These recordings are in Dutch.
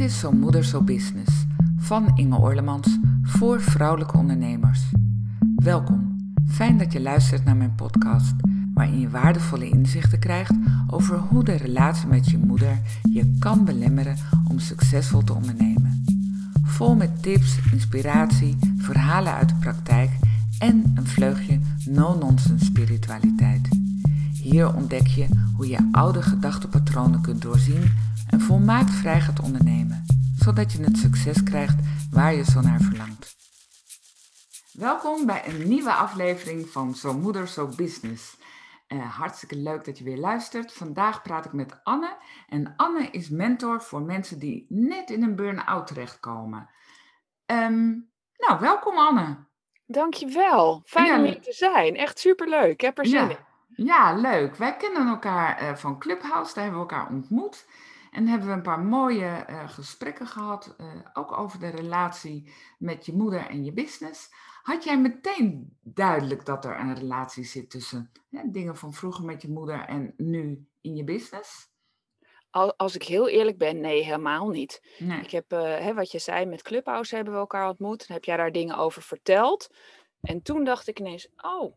Dit is Zo Moeder Zo Business van Inge Orlemans voor vrouwelijke ondernemers. Welkom, fijn dat je luistert naar mijn podcast, waarin je waardevolle inzichten krijgt over hoe de relatie met je moeder je kan belemmeren om succesvol te ondernemen. Vol met tips, inspiratie, verhalen uit de praktijk en een vleugje no-nonsense spiritualiteit. Hier ontdek je hoe je oude gedachtepatronen kunt doorzien en volmaakt vrij gaat ondernemen, zodat je het succes krijgt waar je zo naar verlangt. Welkom bij een nieuwe aflevering van Zo Moeder, Zo Business. Uh, hartstikke leuk dat je weer luistert. Vandaag praat ik met Anne. En Anne is mentor voor mensen die net in een burn-out terechtkomen. Um, nou, welkom Anne. Dankjewel. Fijn ja, om hier te zijn. Echt superleuk. Ik heb er zin ja. in. Ja, leuk. Wij kennen elkaar uh, van Clubhouse. Daar hebben we elkaar ontmoet. En hebben we een paar mooie uh, gesprekken gehad, uh, ook over de relatie met je moeder en je business. Had jij meteen duidelijk dat er een relatie zit tussen ja, dingen van vroeger met je moeder en nu in je business? Als ik heel eerlijk ben, nee, helemaal niet. Nee. Ik heb, uh, hè, wat je zei, met Clubhouse hebben we elkaar ontmoet. Dan heb jij daar dingen over verteld. En toen dacht ik ineens, oh,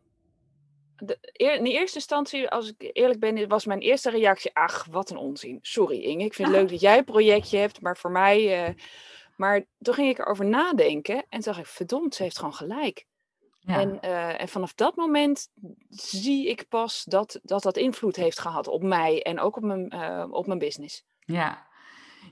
de, in eerste instantie, als ik eerlijk ben, was mijn eerste reactie: ach, wat een onzin. Sorry Inge, ik vind het leuk dat jij een projectje hebt, maar voor mij. Uh, maar toen ging ik erover nadenken en dacht ik: verdomd, ze heeft gewoon gelijk. Ja. En, uh, en vanaf dat moment zie ik pas dat dat, dat invloed heeft gehad op mij en ook op mijn, uh, op mijn business. Ja,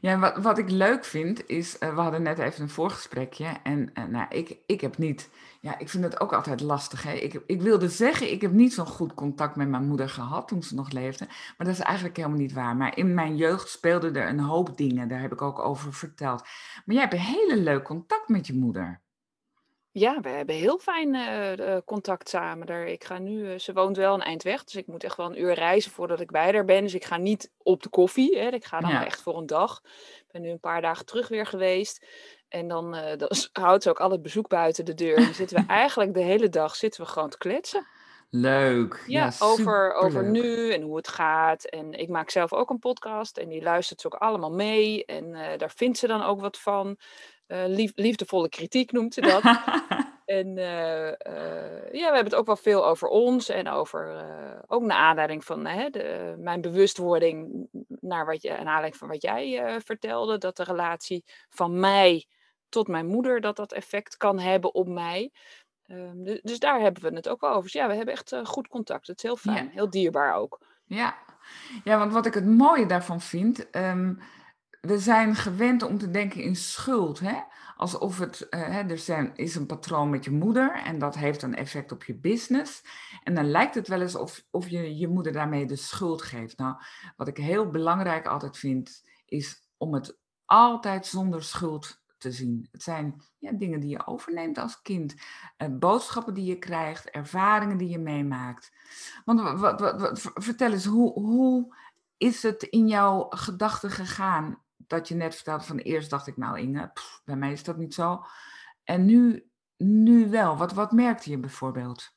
ja, wat, wat ik leuk vind is, uh, we hadden net even een voorgesprekje en uh, nou, ik, ik heb niet, ja, ik vind het ook altijd lastig. Hè? Ik, ik wilde zeggen, ik heb niet zo'n goed contact met mijn moeder gehad toen ze nog leefde, maar dat is eigenlijk helemaal niet waar. Maar in mijn jeugd speelden er een hoop dingen, daar heb ik ook over verteld. Maar jij hebt een hele leuk contact met je moeder. Ja, we hebben heel fijn uh, contact samen. Daar, ik ga nu, uh, ze woont wel een eind weg, dus ik moet echt wel een uur reizen voordat ik bij haar ben. Dus ik ga niet op de koffie, hè. ik ga dan ja. echt voor een dag. Ik ben nu een paar dagen terug weer geweest. En dan, uh, dan houdt ze ook al het bezoek buiten de deur. Dan zitten we eigenlijk de hele dag zitten we gewoon te kletsen. Leuk. Ja, ja over, over nu en hoe het gaat. En ik maak zelf ook een podcast en die luistert ze ook allemaal mee. En uh, daar vindt ze dan ook wat van. Uh, lief, liefdevolle kritiek noemt ze dat. en uh, ja, we hebben het ook wel veel over ons en over, ook naar aanleiding van de, mijn bewustwording, naar wat je, naar aanleiding van wat jij vertelde, dat de relatie van mij tot mijn moeder, dat dat effect kan hebben op mij. Um, dus, dus, daar hebben we het ook wel over. Dus ja, we hebben echt goed contact. Het is heel fijn, ja. heel dierbaar ook. Ja. ja, want wat ik het mooie daarvan vind, um, we zijn gewend om te denken in schuld. Hè? Alsof het, uh, hè, er zijn, is een patroon met je moeder en dat heeft een effect op je business. En dan lijkt het wel eens of, of je je moeder daarmee de schuld geeft. Nou, wat ik heel belangrijk altijd vind, is om het altijd zonder schuld te zien. Het zijn ja, dingen die je overneemt als kind, uh, boodschappen die je krijgt, ervaringen die je meemaakt. Want wat, wat, wat, vertel eens, hoe, hoe is het in jouw gedachten gegaan? dat je net vertelde van eerst dacht ik, nou Inge, pff, bij mij is dat niet zo. En nu, nu wel. Wat, wat merkte je bijvoorbeeld?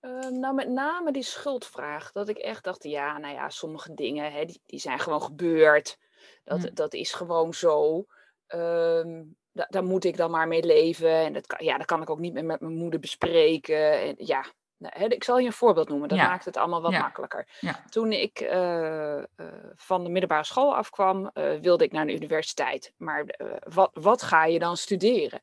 Uh, nou, met name die schuldvraag. Dat ik echt dacht, ja, nou ja, sommige dingen, hè, die, die zijn gewoon gebeurd. Dat, hm. dat is gewoon zo. Um, da, daar moet ik dan maar mee leven. En dat kan, ja, dat kan ik ook niet meer met mijn moeder bespreken. En, ja, ik zal je een voorbeeld noemen, dat maakt het allemaal wat ja. makkelijker. Ja. Toen ik uh, uh, van de middelbare school afkwam, uh, wilde ik naar de universiteit. Maar wat, wat ga je dan studeren?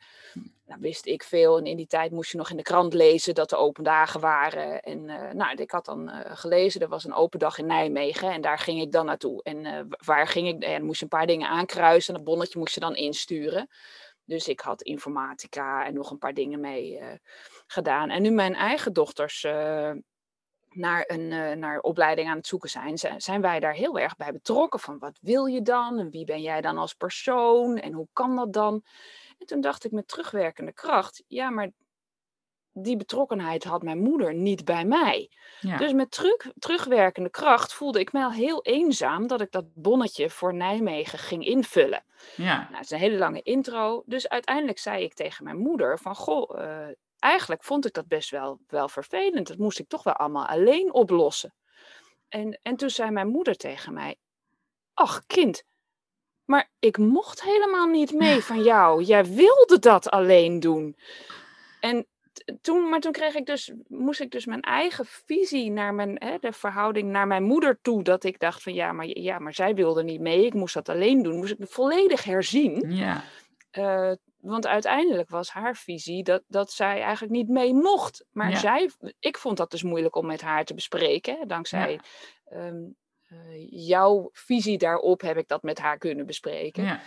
Nou, wist ik veel en in die tijd moest je nog in de krant lezen dat er open dagen waren. En nou, ik had dan gelezen, er was een open dag in Nijmegen en daar ging ik dan naartoe. En waar ging ik? En moest je een paar dingen aankruisen en dat bonnetje moest je dan insturen. Dus ik had informatica en nog een paar dingen mee gedaan. En nu mijn eigen dochters naar een naar opleiding aan het zoeken zijn, zijn wij daar heel erg bij betrokken. Van wat wil je dan? En wie ben jij dan als persoon? En hoe kan dat dan? En toen dacht ik met terugwerkende kracht, ja, maar die betrokkenheid had mijn moeder niet bij mij. Ja. Dus met terug, terugwerkende kracht voelde ik me al heel eenzaam dat ik dat bonnetje voor Nijmegen ging invullen. Ja. Nou, het is een hele lange intro. Dus uiteindelijk zei ik tegen mijn moeder van, goh, uh, eigenlijk vond ik dat best wel, wel vervelend. Dat moest ik toch wel allemaal alleen oplossen. En, en toen zei mijn moeder tegen mij, ach kind, maar ik mocht helemaal niet mee van jou. Jij wilde dat alleen doen. En toen, maar toen kreeg ik dus, moest ik dus mijn eigen visie naar mijn, hè, de verhouding naar mijn moeder toe. Dat ik dacht van ja maar, ja, maar zij wilde niet mee. Ik moest dat alleen doen. Moest ik volledig herzien. Ja. Uh, want uiteindelijk was haar visie dat, dat zij eigenlijk niet mee mocht. Maar zij, ik vond dat dus moeilijk om met haar te bespreken. Dankzij ehm, eh, jouw visie daarop heb ik dat met haar kunnen bespreken. Ja.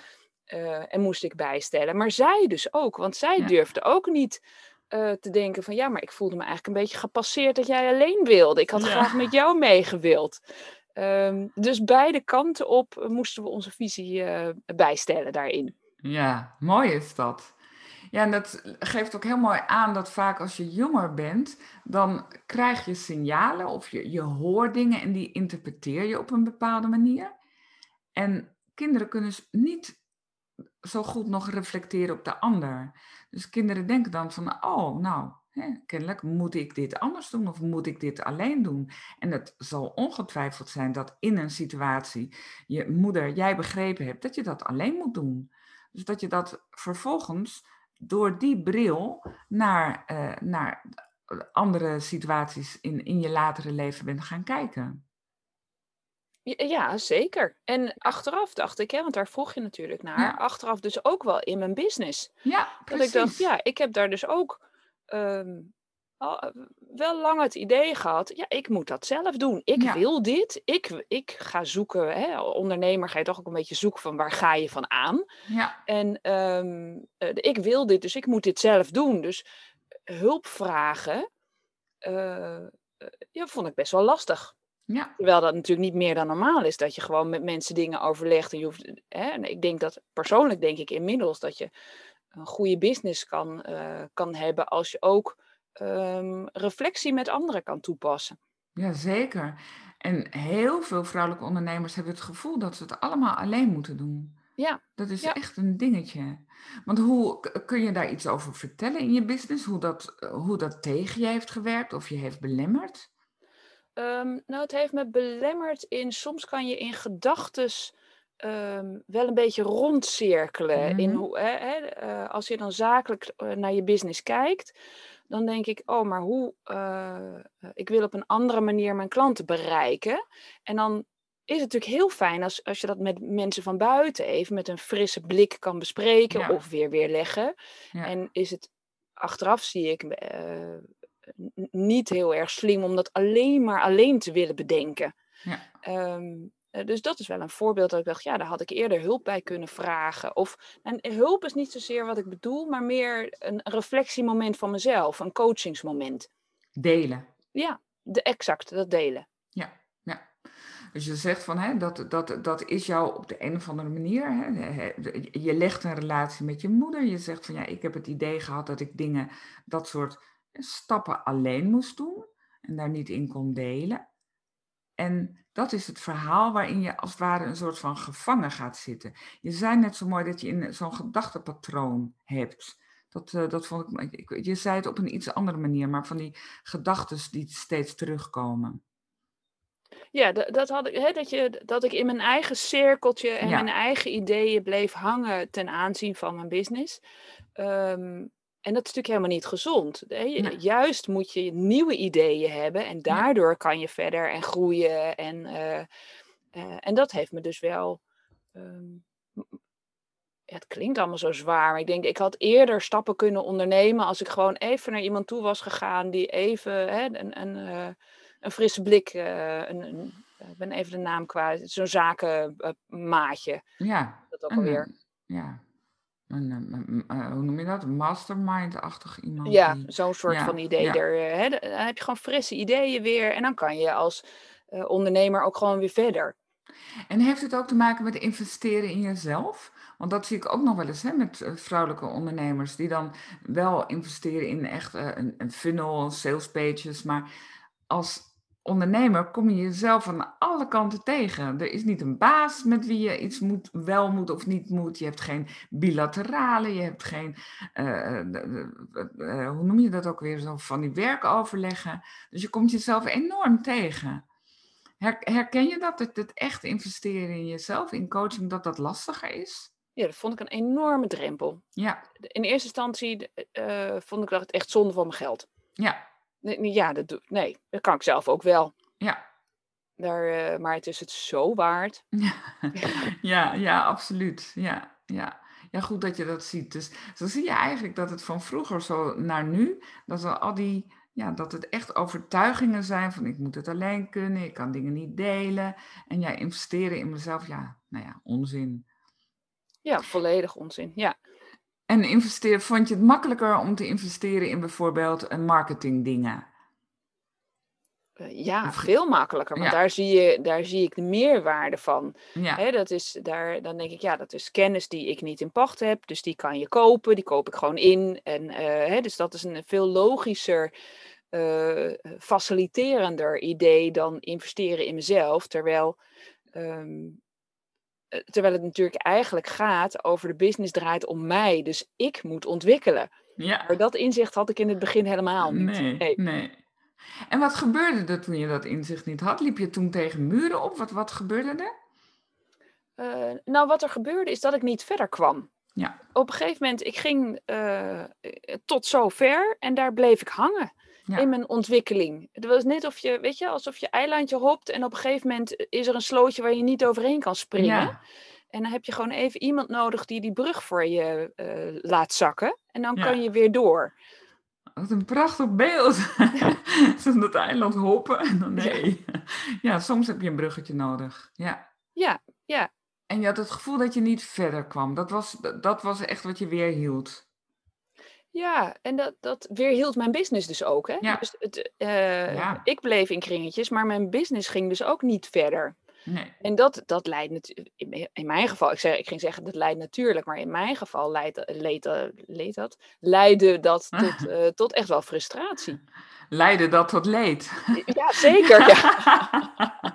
Uh, en moest ik bijstellen. Maar zij dus ook, want zij durfde ook niet uh, te denken van ja, maar ik voelde me eigenlijk een beetje gepasseerd dat jij alleen wilde. Ik had graag met jou meegewild. Um, dus beide kanten op moesten we onze visie bijstellen daarin. Ja, mooi is dat. Ja, en dat geeft ook heel mooi aan dat vaak als je jonger bent, dan krijg je signalen of je, je hoort dingen en die interpreteer je op een bepaalde manier. En kinderen kunnen dus niet zo goed nog reflecteren op de ander. Dus kinderen denken dan van, oh, nou, hè, kennelijk moet ik dit anders doen of moet ik dit alleen doen. En het zal ongetwijfeld zijn dat in een situatie je moeder, jij begrepen hebt dat je dat alleen moet doen. Dus dat je dat vervolgens door die bril naar, uh, naar andere situaties in, in je latere leven bent gaan kijken. Ja, zeker. En achteraf dacht ik, hè, want daar vroeg je natuurlijk naar, achteraf dus ook wel in mijn business. Ja, precies. Dat ik dacht, ja, ik heb daar dus ook um, al, wel lang het idee gehad, ja, ik moet dat zelf doen. Ik wil dit. Ik, ik ga zoeken, hè, ondernemer ga je toch ook een beetje zoeken van waar ga je van aan. Ja. En um, ik wil dit, dus ik moet dit zelf doen. Dus eh, hulp vragen, uh, ja, vond ik best wel lastig. Ja. Terwijl dat natuurlijk niet meer dan normaal is, dat je gewoon met mensen dingen overlegt. En je hoeft, hè, en ik denk dat, persoonlijk denk ik inmiddels, dat je een goede business kan, uh, kan hebben als je ook um, reflectie met anderen kan toepassen. Jazeker. En heel veel vrouwelijke ondernemers hebben het gevoel dat ze het allemaal alleen moeten doen. Ja. Dat is echt een dingetje. Want hoe kun je daar iets over vertellen in je business? Hoe dat, hoe dat tegen je heeft gewerkt of je heeft belemmerd? Um, nou, het heeft me belemmerd in. Soms kan je in gedachten um, wel een beetje rondcirkelen. Mm. In mhm. hoe, hè, hè, uh, als je dan zakelijk uh, naar je business kijkt, dan denk ik, oh, maar hoe, uh, ik wil op een andere manier mijn klanten bereiken. En dan is het natuurlijk heel fijn als, als je dat met mensen van buiten even met een frisse blik kan bespreken of weer weerleggen. Ja. En is het achteraf, zie ik, uh, niet heel erg slim om dat alleen maar alleen te willen bedenken. Ja. Um, eh, dus dat is wel een voorbeeld dat ik dacht, ja, daar had ik eerder hulp bij kunnen vragen. Of en hulp is niet zozeer wat ik bedoel, maar meer een reflectiemoment van mezelf, een coachingsmoment. Delen. Ja, de, exact, dat delen. Ja, ja. Dus je zegt van, hè, dat, dat, dat is jou op de een of andere manier. Hè, je legt een relatie met je moeder. Je zegt van, ja, ik heb het idee gehad dat ik dingen, dat soort stappen alleen moest doen. En daar niet in kon delen. En dat is het verhaal waarin je als het ware een soort van gevangen gaat zitten. Je zei net zo mooi dat je in zo'n gedachtepatroon hebt. Dat, uh, dat vond ik, ik, je zei het op een iets andere manier, maar van die gedachten die steeds terugkomen. Ja, dat, dat had ik, hè, dat, je, dat ik in mijn eigen cirkeltje en mijn eigen ideeën bleef hangen ten aanzien van mijn business. Um, en dat is natuurlijk helemaal niet gezond. Juist moet je nieuwe ideeën hebben en daardoor kan je verder en groeien. En, uh, uh, en dat heeft me dus wel. Um, het klinkt allemaal zo zwaar, maar ik denk, ik had eerder stappen kunnen ondernemen als ik gewoon even naar iemand toe was gegaan die even hè, een, een, uh, een frisse blik, een, een, ik ben even de naam kwijt, zo'n zakenmaatje. ja. Dat ook alweer. Ja, een, uh, hoe noem je dat? Mastermind-achtig iemand. Ja, die... zo'n soort ja, van idee. Ja. Er, hè, dan heb je gewoon frisse ideeën weer. En dan kan je als uh, ondernemer ook gewoon weer verder. En heeft het ook te maken met investeren in jezelf? Want dat zie ik ook nog wel eens hè, met vrouwelijke ondernemers. Die dan wel investeren in echt uh, een, een funnel, sales pages. Maar als ondernemer kom je jezelf aan alle kanten tegen. Er is niet een baas met wie je iets moet, wel moet of niet moet. Je hebt geen bilaterale, je hebt geen, uh, uh, hoe noem je dat ook weer, zo van die werkoverleggen. Dus je komt jezelf enorm tegen. herken je dat? Het, het echt investeren in jezelf, in coaching, dat dat lastiger is? Ja, dat vond ik een enorme drempel. Ja. In eerste instantie uh, vond ik dat echt zonde van mijn geld. Ja. Nee, ja, dat doe, nee, dat kan ik zelf ook wel. Ja. Daar, uh, maar het is het zo waard. Ja, ja, ja absoluut. Ja, ja. ja, goed dat je dat ziet. Dus zo zie je eigenlijk dat het van vroeger zo naar nu, dat al die ja, dat het echt overtuigingen zijn van ik moet het alleen kunnen, ik kan dingen niet delen. En ja, investeren in mezelf, ja, nou ja, onzin. Ja, volledig onzin, ja. En investeren, vond je het makkelijker om te investeren in bijvoorbeeld een marketingdingen? Uh, ja, veel makkelijker. Want daar, zie je, daar zie ik de meerwaarde van. Ja. dat is, daar, dan denk ik, ja, dat is kennis die ik niet in pacht heb. Dus die kan je kopen, die koop ik gewoon in. En, uh, dus dat is een veel logischer uh, faciliterender idee dan investeren in mezelf. Terwijl, um, terwijl het natuurlijk eigenlijk gaat over de business draait om mij. Dus ik moet ontwikkelen. Ja. Maar dat inzicht had ik in het begin helemaal niet. Nee, nee. nee. En wat gebeurde er toen je dat inzicht niet had? Liep je toen tegen muren op? Wat, wat gebeurde er? Uh, nou, wat er gebeurde is dat ik niet verder kwam. Ja. Op een gegeven moment, ik ging uh, tot zover en daar bleef ik hangen ja. in mijn ontwikkeling. Het was net of je, weet je, alsof je eilandje hopt en op een gegeven moment is er een slootje waar je niet overheen kan springen. Ja. En dan heb je gewoon even iemand nodig die die brug voor je uh, laat zakken. En dan Ja. kan je weer door. Wat een prachtig beeld. Zo'n dat eiland hoppen en dan nee. Ja. soms heb je een bruggetje nodig. Ja. Ja, ja. En je had het gevoel dat je niet verder kwam. Dat was, dat was echt wat je weer hield. Ja, en dat, dat weerhield mijn business dus ook. Hè? Ja. Dus het, eh, Ja. Ik bleef in kringetjes, maar mijn business ging dus ook niet verder. Nee. En dat, dat leidt natuurlijk, in, in mijn geval, ik, zeg, ik ging zeggen dat leidt natuurlijk, maar in mijn geval leidt, leed, leed dat, leidde dat tot, eh, tot echt wel frustratie. Leidde dat tot leed? Ja, zeker. Ja.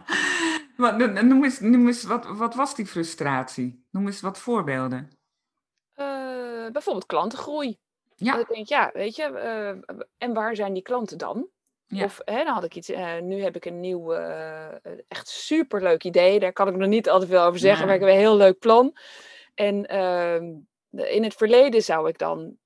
Maar noem eens, noem eens wat, wat was die frustratie? Noem eens wat voorbeelden. Eh, bijvoorbeeld klantengroei. Ja. Dat ik denk, ja, weet je, eh, en waar zijn die klanten dan? Ja. Of hè, dan had ik iets, eh, nu heb ik een nieuw, eh, echt superleuk idee. Daar kan ik nog niet altijd veel over zeggen, Nee. maar ik heb een heel leuk plan. En ehm, in het verleden zou ik dan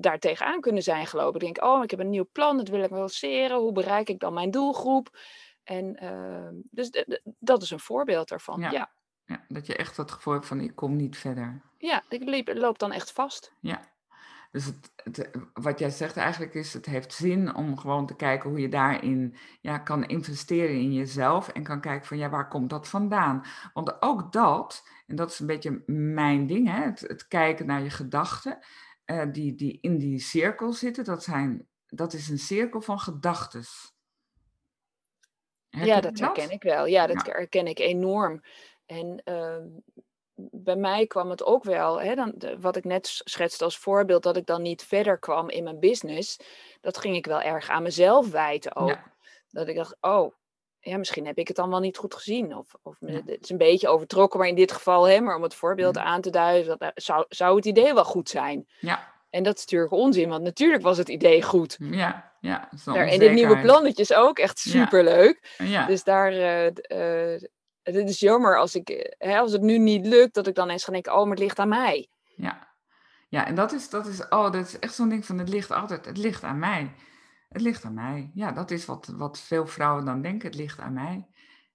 daar tegenaan kunnen zijn gelopen. Ik denk, oh, ik heb een nieuw plan, dat wil ik lanceren. Hoe bereik ik dan mijn doelgroep? En ehm, dus dat is een voorbeeld daarvan. Ja. Ja, ja. Ja, dat je echt het gevoel hebt van ik kom niet verder. ik liep, loop dan echt vast. Ja. Dus het, het, wat jij zegt eigenlijk is, het heeft zin om gewoon te kijken hoe je daarin ja, kan investeren in jezelf en kan kijken van ja, waar komt dat vandaan? Want ook dat, en dat is een beetje mijn ding, hè, het, het kijken naar je gedachten, eh, die, die in die cirkel zitten, dat, zijn, dat is een cirkel van gedachtes. Ja, dat herken ik wel. Ja, dat Ja. herken ik enorm. En ehm, bij mij kwam het ook wel, hè, dan, de- wat ik net schetste als voorbeeld, dat ik dan niet verder kwam in mijn business. Dat ging ik wel erg aan mezelf wijten ook. Ja. Dat ik dacht, oh, ja, misschien heb ik het dan wel niet goed gezien. Of, of Ja. het is een beetje overtrokken, maar in dit geval, hè, maar om het voorbeeld Ja. aan te duiden, dat, eh, zou, zou het idee wel goed zijn? Ja, En dat is natuurlijk onzin, want natuurlijk was het idee goed. ja, ja. zo'n Daar, en dit nieuwe plannetjes ook echt Ja. superleuk. Ja, Dus daar, eh, eh, het is jammer als, ik, eh, hè, als het nu niet lukt, dat ik dan eens ga denken, oh, maar het ligt aan mij. ja. Ja, en dat is, dat is, oh, dat is echt zo'n ding van het ligt altijd, het ligt aan mij. Het ligt aan mij. Ja, dat is wat, wat veel vrouwen dan denken, het ligt aan mij.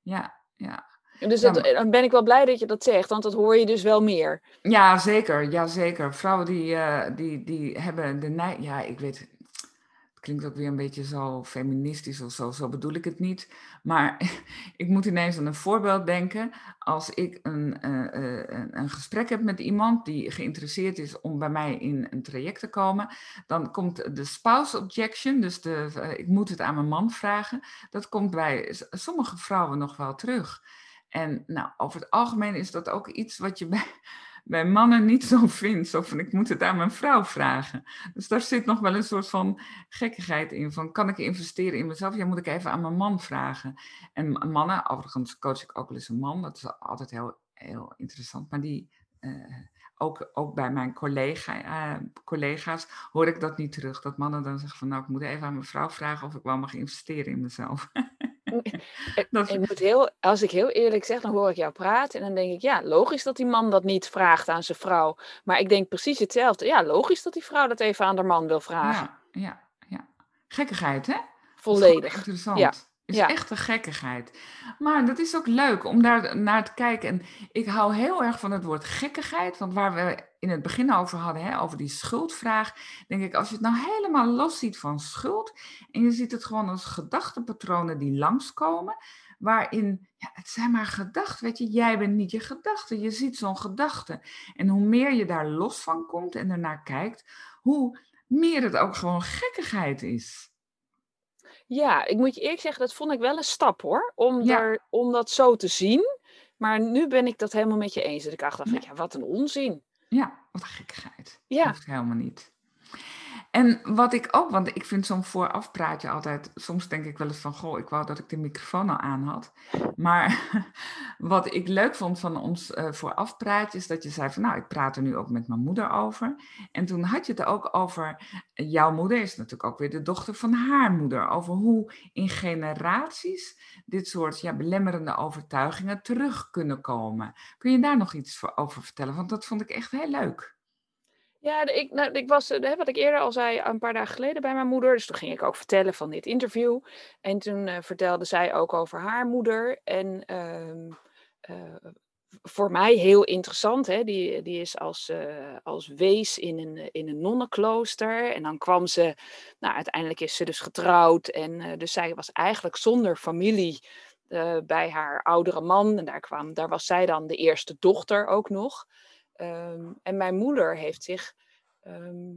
Ja, ja. Dus dat, dan ben ik wel blij dat je dat zegt, want dat hoor je dus wel meer. Ja, zeker. Ja, zeker. Vrouwen die, eh, die, die hebben de neiging... Ja, ik weet... Klinkt ook weer een beetje zo feministisch of zo. Zo bedoel ik het niet. Maar ik moet ineens aan een voorbeeld denken. Als ik een, eh, eh, een, een gesprek heb met iemand die geïnteresseerd is om bij mij in een traject te komen, dan komt de spouse objection, dus de, eh, ik moet het aan mijn man vragen, dat komt bij sommige vrouwen nog wel terug. En nou, over het algemeen is dat ook iets wat je bij, bij mannen niet zo vindt. Van, ik moet het aan mijn vrouw vragen. Dus daar zit nog wel een soort van gekkigheid in. Van, kan ik investeren in mezelf? Ja, moet ik even aan mijn man vragen. En mannen, overigens coach ik ook wel eens een man. Dat is altijd heel, heel interessant. Maar die, eh, ook, ook bij mijn collega, eh, collega's hoor ik dat niet terug. Dat mannen dan zeggen van, nou, ik moet even aan mijn vrouw vragen of ik wel mag investeren in mezelf. ik moet heel, als ik heel eerlijk zeg, dan hoor ik jou praten en dan denk ik, ja, logisch dat die man dat niet vraagt aan zijn vrouw. Maar ik denk precies hetzelfde. Ja, logisch dat die vrouw dat even aan haar man wil vragen. Ja, ja, ja. Gekkigheid, hè? Volledig. Interessant. Ja is ja. echt een gekkigheid. Maar dat is ook leuk om daar naar te kijken. En ik hou heel erg van het woord gekkigheid. Want waar we in het begin over hadden, hè, over die schuldvraag. Denk ik, als je het nou helemaal los ziet van schuld. En je ziet het gewoon als gedachtepatronen die langskomen. Waarin, ja, het zijn maar gedachten. Weet je, jij bent niet je gedachte. Je ziet zo'n gedachte. En hoe meer je daar los van komt en ernaar kijkt. Hoe meer het ook gewoon gekkigheid is. Ja, ik moet je eerlijk zeggen, dat vond ik wel een stap hoor. Om, daar, om dat zo te zien. Maar nu ben ik dat helemaal met je eens. Dat ik dacht van, ja, wat een onzin. Ja, wat gekkigheid. Ja. Dat hoeft helemaal niet. En wat ik ook, want ik vind zo'n voorafpraatje altijd, soms denk ik wel eens van, goh, ik wou dat ik de microfoon al aan had. Maar wat ik leuk vond van ons uh, voorafpraatje is dat je zei van, nou, ik praat er nu ook met mijn moeder over. En toen had je het ook over, jouw moeder is natuurlijk ook weer de dochter van haar moeder. Over hoe in generaties dit soort ja, belemmerende overtuigingen terug kunnen komen. Kun je daar nog iets over vertellen? Want dat vond ik echt heel leuk. Ja, ik, nou, ik was, eh, wat ik eerder al zei, een paar dagen geleden bij mijn moeder. Dus toen ging ik ook vertellen van dit interview. En toen uh, vertelde zij ook over haar moeder. En uh, uh, voor mij heel interessant, hè? Die, die is als, als wees in een, in een nonnenklooster. En dan kwam ze, nou uiteindelijk is ze dus getrouwd. En dus zij was eigenlijk zonder familie bij haar oudere man. En daar, kwam, daar was zij dan de eerste dochter ook nog. Ehm, en mijn moeder heeft zich ehm,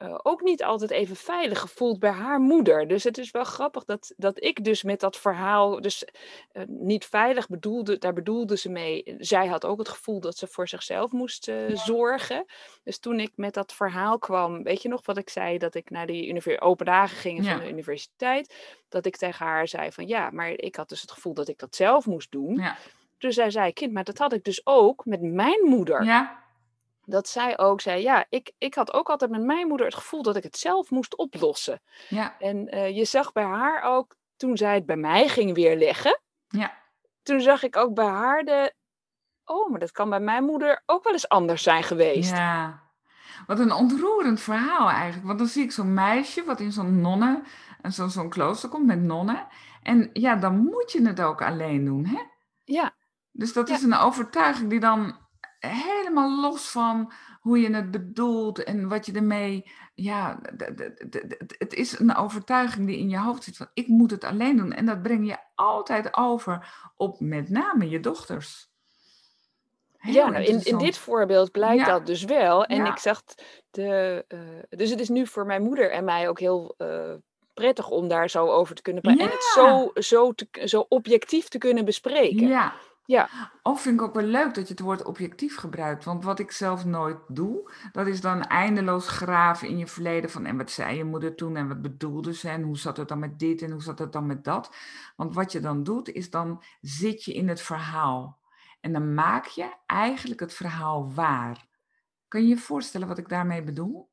eh, ook niet altijd even veilig gevoeld bij haar moeder. Dus het is wel grappig dat, dat ik dus met dat verhaal, dus uh, niet veilig bedoelde, daar bedoelde ze mee. Zij had ook het gevoel dat ze voor zichzelf moest uh, zorgen. Dus toen ik met dat verhaal kwam, weet je nog wat ik zei, dat ik naar die open dagen ging van de universiteit, dat ik tegen haar zei van ja, maar ik had dus het gevoel dat ik dat zelf moest doen. Ja. Dus zij zei, kind, maar dat had ik dus ook met mijn moeder. Ja. Dat zij ook zei, ja, ik, ik had ook altijd met mijn moeder het gevoel dat ik het zelf moest oplossen. Ja. En uh, je zag bij haar ook, toen zij het bij mij ging weerleggen, ja. toen zag ik ook bij haar de, oh, maar dat kan bij mijn moeder ook wel eens anders zijn geweest. Ja, wat een ontroerend verhaal eigenlijk. Want dan zie ik zo'n meisje wat in zo'n nonnen, en zo'n zo'n klooster komt met nonnen. En ja, dan moet je het ook alleen doen, hè? Ja. Dus dat is een overtuiging die dan helemaal los van hoe je het bedoelt en wat je ermee. Ja, het is een overtuiging die in je hoofd zit van ik moet het alleen doen. En dat breng je altijd over op met name je dochters. ja, nou, in, in dit voorbeeld blijkt dat dus wel. En ik zag de. Uh, dus het is nu voor mijn moeder en mij ook heel. Uh, prettig om daar zo over te kunnen praten. En het zo, zo, te, zo objectief te kunnen bespreken. Ja, ja. Of vind ik ook wel leuk dat je het woord objectief gebruikt. Want wat ik zelf nooit doe, dat is dan eindeloos graven in je verleden. Van en wat zei je moeder toen en wat bedoelde ze en hoe zat het dan met dit en hoe zat het dan met dat. Want wat je dan doet, is dan zit je in het verhaal. En dan maak je eigenlijk het verhaal waar. Kan je je voorstellen wat ik daarmee bedoel?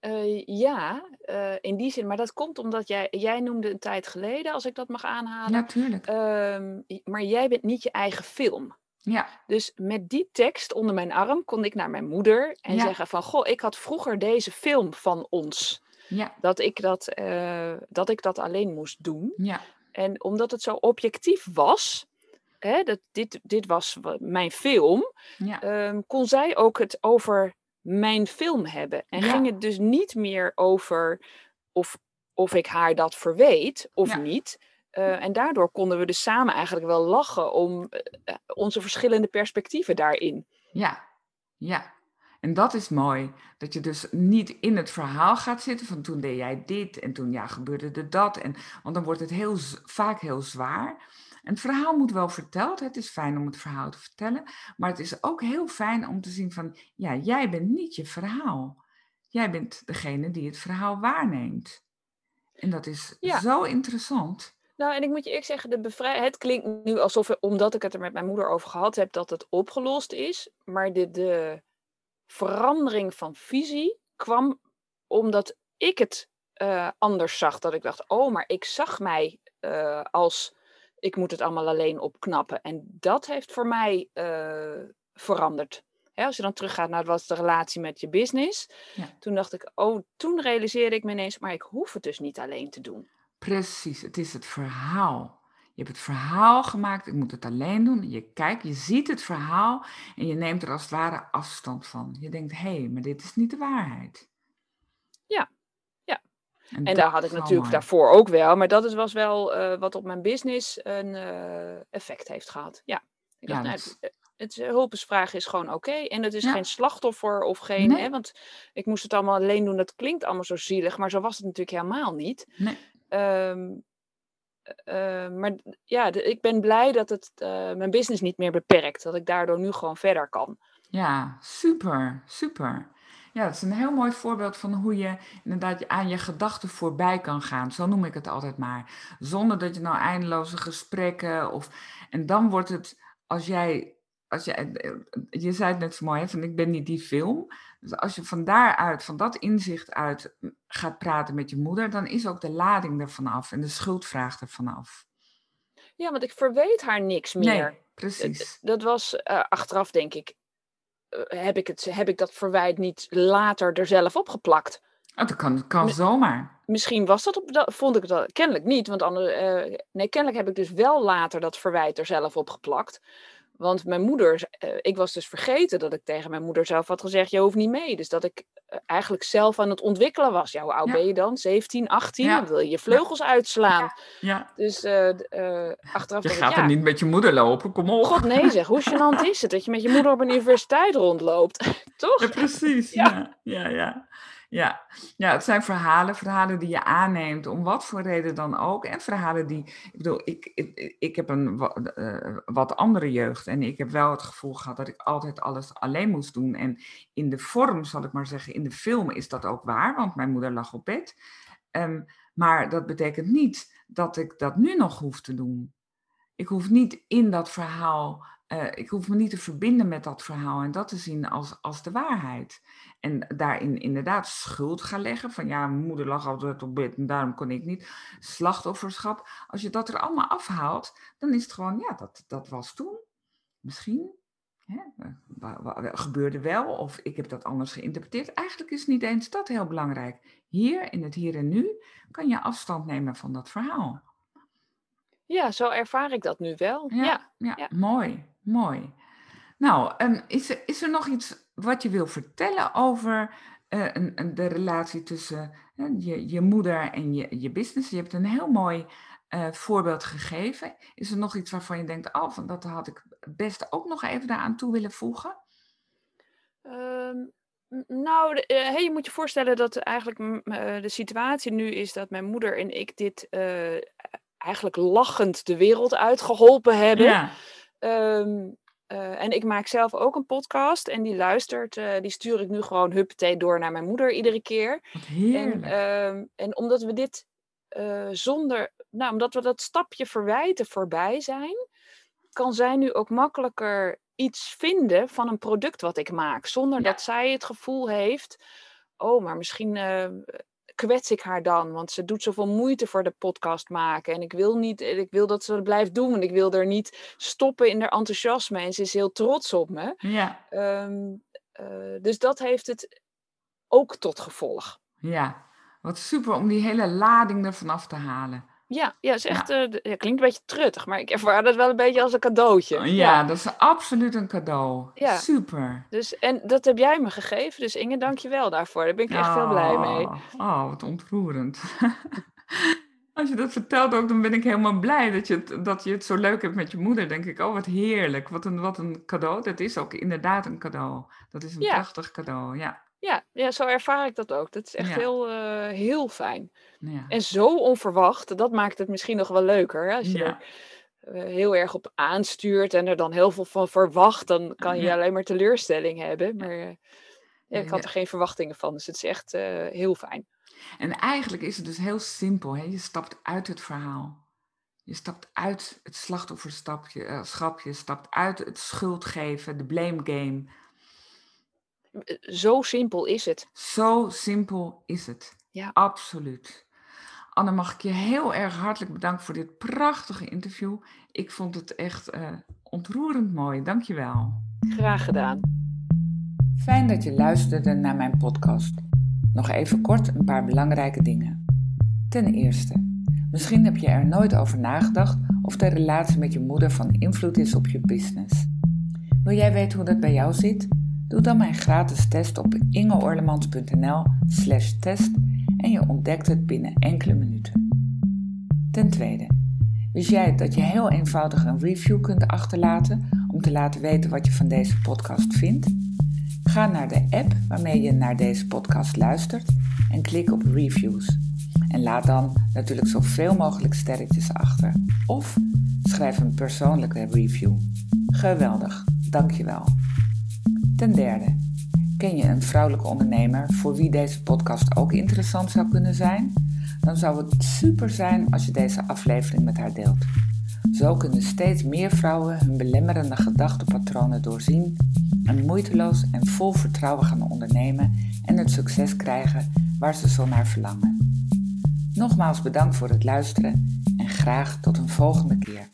Uh, ja, uh, in die zin. Maar dat komt omdat jij, jij noemde een tijd geleden, als ik dat mag aanhalen. Natuurlijk. Uh, maar jij bent niet je eigen film. Ja. Dus met die tekst onder mijn arm kon ik naar mijn moeder en zeggen van, goh, ik had vroeger deze film van ons. Ja. Dat ik dat, uh, dat ik dat alleen moest doen. Ja. En omdat het zo objectief was, hè, dat dit, dit was mijn film, ja. Ehm, kon zij ook het over mijn film hebben. En ging het dus niet meer over of, of ik haar dat verweet of niet. Uh, en daardoor konden we dus samen eigenlijk wel lachen om uh, onze verschillende perspectieven daarin. Ja, ja. En dat is mooi. Dat je dus niet in het verhaal gaat zitten van toen deed jij dit en toen ja, gebeurde er dat. En, want dan wordt het heel, vaak heel zwaar. En het verhaal moet wel verteld. Het is fijn om het verhaal te vertellen. Maar het is ook heel fijn om te zien van, ja, jij bent niet je verhaal. Jij bent degene die het verhaal waarneemt. En dat is zo interessant. Nou, en ik moet je eerlijk zeggen, de bevrij... het klinkt nu alsof, omdat ik het er met mijn moeder over gehad heb, dat het opgelost is. Maar de, de verandering van visie kwam omdat ik het uh, anders zag. Dat ik dacht, oh, maar ik zag mij eh, als ik moet het allemaal alleen opknappen. En dat heeft voor mij uh, veranderd. Hè, als je dan teruggaat naar wat is de relatie met je business. Ja. Toen dacht ik, oh, toen realiseerde ik me ineens, maar ik hoef het dus niet alleen te doen. Precies, het is het verhaal. Je hebt het verhaal gemaakt, ik moet het alleen doen. Je kijkt, je ziet het verhaal en je neemt er als het ware afstand van. Je denkt, hé, hey, maar dit is niet de waarheid. Ja, ja. En, en daar had ik natuurlijk daarvoor ook wel, maar dat was wel uh, wat op mijn business een uh, effect heeft gehad. Ja, ik dacht, nou, het, het hulpensvraag is gewoon oké. En het is geen slachtoffer of geen, nee. hè, want ik moest het allemaal alleen doen. Dat klinkt allemaal zo zielig, maar zo was het natuurlijk helemaal niet. Nee. Um, uh, maar ja, de, ik ben blij dat het mijn business niet meer beperkt. Dat ik daardoor nu gewoon verder kan. Ja, super, super. Ja, dat is een heel mooi voorbeeld van hoe je inderdaad aan je gedachten voorbij kan gaan. Zo noem ik het altijd maar. Zonder dat je nou eindeloze gesprekken of. En dan wordt het, als jij. Als je, je zei het net zo mooi, hè, van ik ben niet die film. Dus als je van daaruit, van dat inzicht uit gaat praten met je moeder, dan is ook de lading ervan af en de schuldvraag ervan af. Ja, want ik verweet haar niks meer. Nee, precies. Dat was uh, achteraf, denk ik, heb, ik het, heb ik dat verwijt niet later er zelf opgeplakt. Oh, dat kan, kan zomaar. Misschien was dat, op, dat, vond ik dat kennelijk niet. Want andere, uh, nee, kennelijk heb ik dus wel later dat verwijt er zelf opgeplakt. Want mijn moeder, uh, ik was dus vergeten dat ik tegen mijn moeder zelf had gezegd: Je hoeft niet mee. Dus dat ik uh, eigenlijk zelf aan het ontwikkelen was. Ja, hoe oud ja. ben je dan? 17, 18? Ja. Dan wil je je vleugels uitslaan. Ja. Dus uh, achteraf. Je gaat ik, er niet met je moeder lopen, kom op. God, nee, zeg. Hoe gênant is het dat je met je moeder op een universiteit rondloopt? Toch? Ja, precies. ja, ja. ja. Ja. ja, het zijn verhalen, verhalen die je aanneemt, om wat voor reden dan ook. En verhalen die, ik bedoel, ik, ik, ik heb een uh, wat andere jeugd en ik heb wel het gevoel gehad dat ik altijd alles alleen moest doen. En in de vorm, zal ik maar zeggen, in de film is dat ook waar, want mijn moeder lag op bed. Um, maar dat betekent niet dat ik dat nu nog hoef te doen. Ik hoef niet in dat verhaal uh, ik hoef me niet te verbinden met dat verhaal en dat te zien als, als de waarheid. En daarin inderdaad schuld gaan leggen. Van ja, mijn moeder lag altijd op bed en daarom kon ik niet. Slachtofferschap. Als je dat er allemaal afhaalt, dan is het gewoon, ja, dat, dat was toen. Misschien. Hè, gebeurde wel of ik heb dat anders geïnterpreteerd. Eigenlijk is niet eens dat heel belangrijk. Hier, in het hier en nu, kan je afstand nemen van dat verhaal. Ja, zo ervaar ik dat nu wel. Ja, ja, ja, ja. mooi, mooi. Nou, um, is, er, is er nog iets wat je wil vertellen over uh, een, een, de relatie tussen uh, je, je moeder en je, je business? Je hebt een heel mooi uh, voorbeeld gegeven. Is er nog iets waarvan je denkt, oh, van dat had ik best ook nog even daaraan toe willen voegen? Um, nou, de, hey, je moet je voorstellen dat eigenlijk de situatie nu is dat mijn moeder en ik dit eigenlijk lachend de wereld uitgeholpen hebben. Ja. Um, uh, en ik maak zelf ook een podcast en die luistert, uh, die stuur ik nu gewoon huppatee door naar mijn moeder iedere keer. En, uh, en omdat we dit uh, zonder, nou, omdat we dat stapje verwijten voorbij zijn, kan zij nu ook makkelijker iets vinden van een product wat ik maak. Zonder ja. dat zij het gevoel heeft, oh, maar misschien kwets ik haar dan? Want ze doet zoveel moeite voor de podcast maken. En ik wil, niet, ik wil dat ze het blijft doen. En ik wil er niet stoppen in haar enthousiasme. En ze is heel trots op me. Ja. Um, uh, dus dat heeft het ook tot gevolg. Ja, wat super om die hele lading ervan af te halen. Ja, ja, is echt, ja. Uh, ja, klinkt een beetje truttig, maar ik ervaar dat wel een beetje als een cadeautje. Ja, ja. dat is absoluut een cadeau. Ja. Super. Dus, en dat heb jij me gegeven, dus Inge, dank je wel daarvoor. Daar ben ik echt oh, veel blij mee. Oh, wat ontroerend. Als je dat vertelt ook, dan ben ik helemaal blij dat je, het, dat je het zo leuk hebt met je moeder. denk ik, oh wat heerlijk, wat een, wat een cadeau. Dat is ook inderdaad een cadeau. Dat is een prachtig cadeau, ja. Ja, ja, zo ervaar ik dat ook. Dat is echt ja. heel, uh, heel fijn. Ja. En zo onverwacht, dat maakt het misschien nog wel leuker. Hè? Als je ja. er uh, heel erg op aanstuurt en er dan heel veel van verwacht, dan kan je alleen maar teleurstelling hebben. Maar uh, ik had er geen verwachtingen van, dus het is echt heel fijn. En eigenlijk is het dus heel simpel. Hè? Je stapt uit het verhaal. Je stapt uit het slachtofferstapje, je stapt uit het schuldgeven, de blame game zo simpel is het. Zo simpel is het. Ja. Absoluut. Anne, mag ik je heel erg hartelijk bedanken voor dit prachtige interview. Ik vond het echt uh, ontroerend mooi. Dankjewel. Graag gedaan. Fijn dat je luisterde naar mijn podcast. Nog even kort een paar belangrijke dingen. Ten eerste, misschien heb je er nooit over nagedacht of de relatie met je moeder van invloed is op je business. Wil jij weten hoe dat bij jou zit? Doe dan mijn gratis test op ingeorlemans.nl/slash test en je ontdekt het binnen enkele minuten. Ten tweede, wist jij dat je heel eenvoudig een review kunt achterlaten om te laten weten wat je van deze podcast vindt? Ga naar de app waarmee je naar deze podcast luistert en klik op reviews. En laat dan natuurlijk zoveel mogelijk sterretjes achter. Of schrijf een persoonlijke review. Geweldig, dankjewel. Ten derde, ken je een vrouwelijke ondernemer voor wie deze podcast ook interessant zou kunnen zijn? Dan zou het super zijn als je deze aflevering met haar deelt. Zo kunnen steeds meer vrouwen hun belemmerende gedachtenpatronen doorzien en moeiteloos en vol vertrouwen gaan ondernemen en het succes krijgen waar ze zo naar verlangen. Nogmaals bedankt voor het luisteren en graag tot een volgende keer.